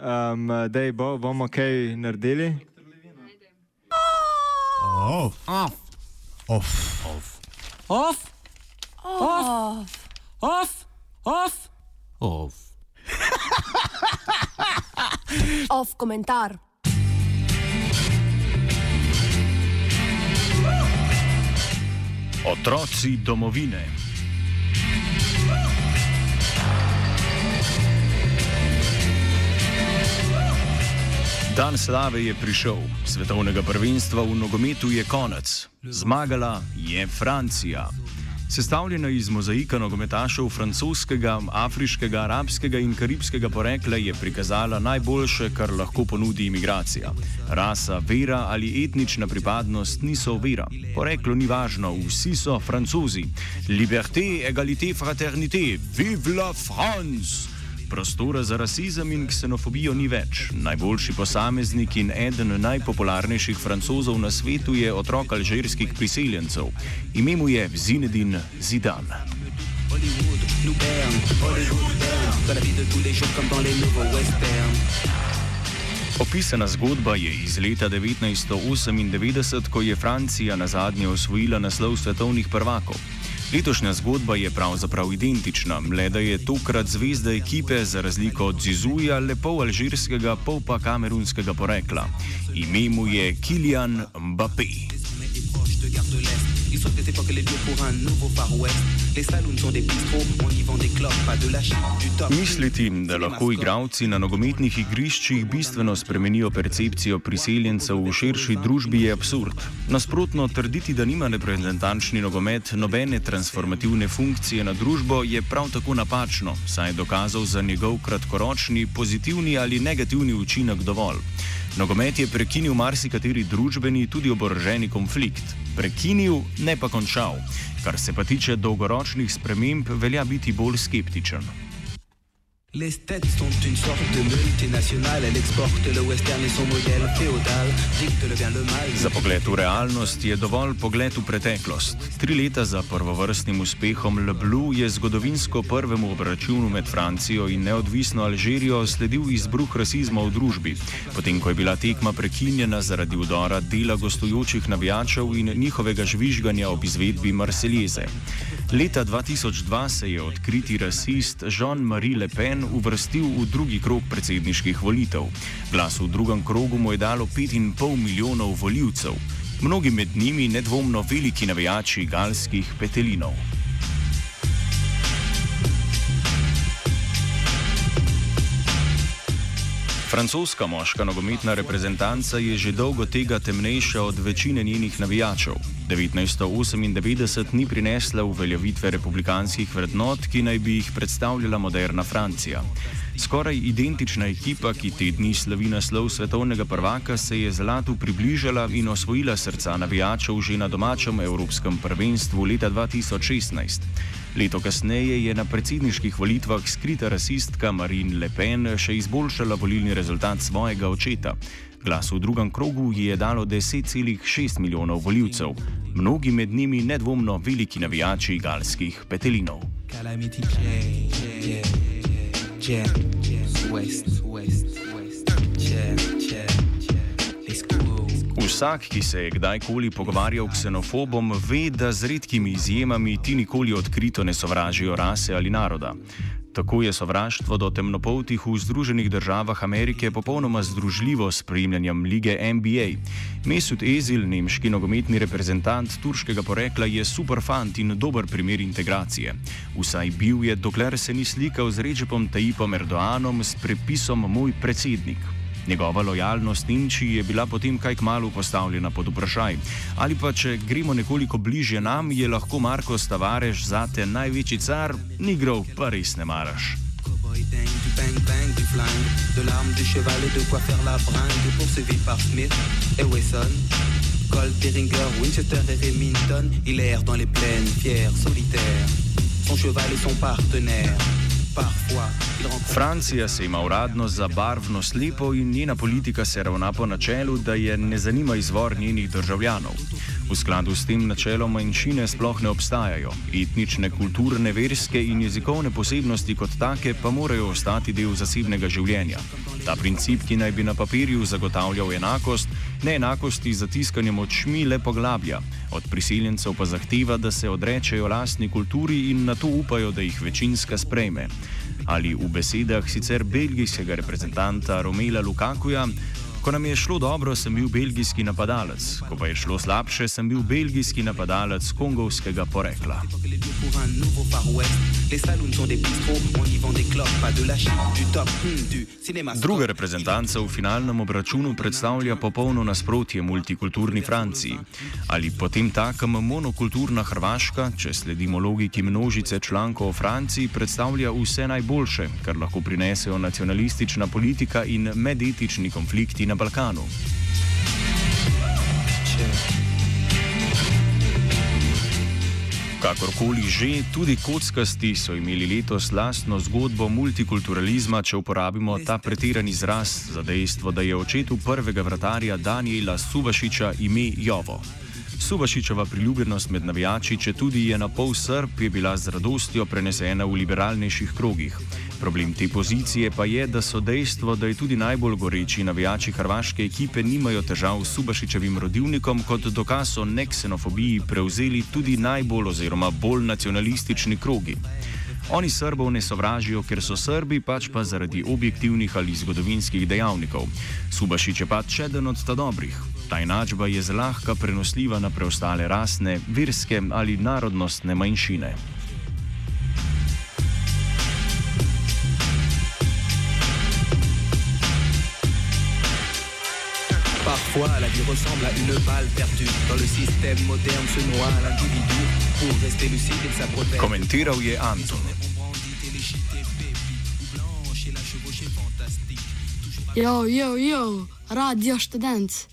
um, da bo, bomo kaj naredili. Off. Off. Off. Off. Off. Off. Off. Off. Off komentar. Otroci domovine. Dan slave je prišel, svetovnega prvenstva v nogometu je konec. Zmagala je Francija. Sestavljena iz mozaika nogometašev francoskega, afriškega, arabskega in karibskega porekla je prikazala najboljše, kar lahko ponudi imigracija. Rasa, vera ali etnična pripadnost niso vera. Poreklo ni važno, vsi so francozi. Liberté, égalité, fraternité, vive la France! Prostora za rasizem in ksenofobijo ni več. Najboljši posameznik in eden najpopularnejših francozov na svetu je otrok alžirskih priseljencev. Ime mu je Zinedine Zidane. Hollywood, nous berne, Hollywood berne, dans la vie de tous les jours comme dans les nouveaux westerns. Opisana zgodba je iz leta 1998, ko je Francija na zadnje osvojila naslov svetovnih prvakov. Letošnja zgodba je pravzaprav identična, le da je tokrat zvezda ekipe, za razliko od Zizuja, le pol alžirskega, pol pa kamerunskega porekla. Ime mu je Kilian Mbappé. Ils sont des époques les lieux pour un nouveau Far West. Les saloons sont des bistrots, on y vend des clopes, pas de la chip, du top. Misliti, da lahko igralci na nogometnih igriščih bistveno spremenijo percepcijo priseljencev v širši družbi, je absurd. Nasprotno, trditi, da nima reprezentančni nogomet nobene transformativne funkcije na družbo, je prav tako napačno, saj je dokazal za njegov kratkoročni pozitivni ali negativni učinek dovolj. Nogomet je prekinil marsikateri družbeni, tudi oboroženi konflikt. Prekinil, ne pa končal. Kar se pa tiče dolgoročnih sprememb, velja biti bolj skeptičen. Les têtes sont une sorte de multinationale, elle exporte le western et son modèle féodal, dicte le bien le mal. Za pogled v realnost je dovolj pogled v preteklost. Tri leta za prvovrstnim uspehom Le Bleu je zgodovinsko prvemu obračunu med Francijo in neodvisno Alžirijo sledil izbruh rasizma v družbi, potem ko je bila tekma prekinjena zaradi udora dela gostujočih navijačev in njihovega žvižganja ob izvedbi Marseljeze. Leta 2002 se je odkriti rasist Jean-Marie Le Pen uvrstil v drugi krog predsedniških volitev. Glas v drugem krogu mu je dalo 5,5 milijonov voljivcev, mnogi med njimi nedvomno veliki navijači galskih petelinov. Francoska moška nogometna reprezentanca je že dolgo tega temnejša od večine njenih navijačev. 1998 ni prinesla uveljavitve republikanskih vrednot, ki naj bi jih predstavljala moderna Francija. Skoraj identična ekipa, ki te dni slavi naslov svetovnega prvaka, se je zlatu približala in osvojila srca navijačev že na domačem evropskem prvenstvu leta 2016. Leto kasneje je na predsedniških volitvah skrita rasistka Marine Le Pen še izboljšala volilni rezultat svojega očeta. Glas v drugem krogu ji je dalo 10,6 milijonov voljivcev, mnogi med njimi nedvomno veliki navijači galskih petelinov. Calamity Jane, Jane, Jane, Jane, West, West, West, Vsak, ki se je kdajkoli pogovarjal ksenofobom, ve, da z redkimi izjemami ti nikoli odkrito ne sovražijo rase ali naroda. Tako je sovraštvo do temnopoltih v Združenih državah Amerike popolnoma združljivo s spremljanjem lige NBA. Mesut Ezil, nemški nogometni reprezentant turškega porekla, je superfant in dober primer integracije. Vsaj bil je, dokler se ni slikal z Recepom Tayyipom Erdoanom s prepisom Moj predsednik. Njegova lojalnost Nemčiji je bila potem kaj kmalo postavljena pod vprašaj. Ali pa, če gremo nekoliko bližje nam, je lahko Marko Stavareš zate največji car, nigrov pa res ne maraš. De l'arme, du cheval et de quoi faire la bringue. Poursuivi par Smith et Wesson, Colt, Beringer, Winchester et Remington, il erre dans les plaines, fier, solitaire. Son cheval est son partenaire. Francija se ima uradno za barvno slepo in njena politika se ravna po načelu, da je ne zanima izvor njenih državljanov. V skladu s tem načelom manjšine sploh ne obstajajo, etnične, kulturne, verske in jezikovne posebnosti kot take pa morajo ostati del zasebnega življenja. Ta princip, ki naj bi na papirju zagotavljal enakost, neenakosti z zatiskanjem očmi le poglablja, od priseljencev pa zahteva, da se odrečejo lastni kulturi in na to upajo, da jih večinska sprejme. Ali v besedah sicer belgijskega reprezentanta Romela Lukakuja, Ko nam je šlo dobro, sem bil belgijski napadalec, ko pa je šlo slabše, sem bil belgijski napadalec kongovskega porekla. Druga reprezentanca v finalnem obračunu predstavlja popolno nasprotje multikulturni Franciji. Ali potem takem monokulturna Hrvaška, če sledimo logiki množice člankov o Franciji, predstavlja vse najboljše, kar lahko prinesejo nacionalistična politika in medetični konflikti na Balkanu. Kakorkoli že, tudi kockasti so imeli letos lastno zgodbo multikulturalizma, če uporabimo ta pretiran izraz za dejstvo, da je očetu prvega vratarja Daniela Suvašiča ime Jovo. Subašičeva priljubljenost med navijači, če tudi je na pol srb, je bila z radostjo prenesena v liberalnejših krogih. Problem te pozicije pa je, da so dejstvo, da je tudi najbolj goreči navijači hrvaške ekipe nimajo težav s Subašičevim rodilnikom, kot dokaz o neksenofobiji prevzeli tudi najbolj oziroma bolj nacionalistični krogi. Oni Srbov ne sovražijo, ker so Srbi, pač pa zaradi objektivnih ali zgodovinskih dejavnikov. Subašič je pač eden od ta dobrih. Ta enačba je zlahka prenosljiva na preostale rasne, verske ali narodnostne manjšine. Parfois, la vie ressemble à une balle perdue. Dans le système moderne se noie l'individu. Pour rester lucide, il s'approtège. Komentiral je Anton. Jo, jo, jo, radio študent.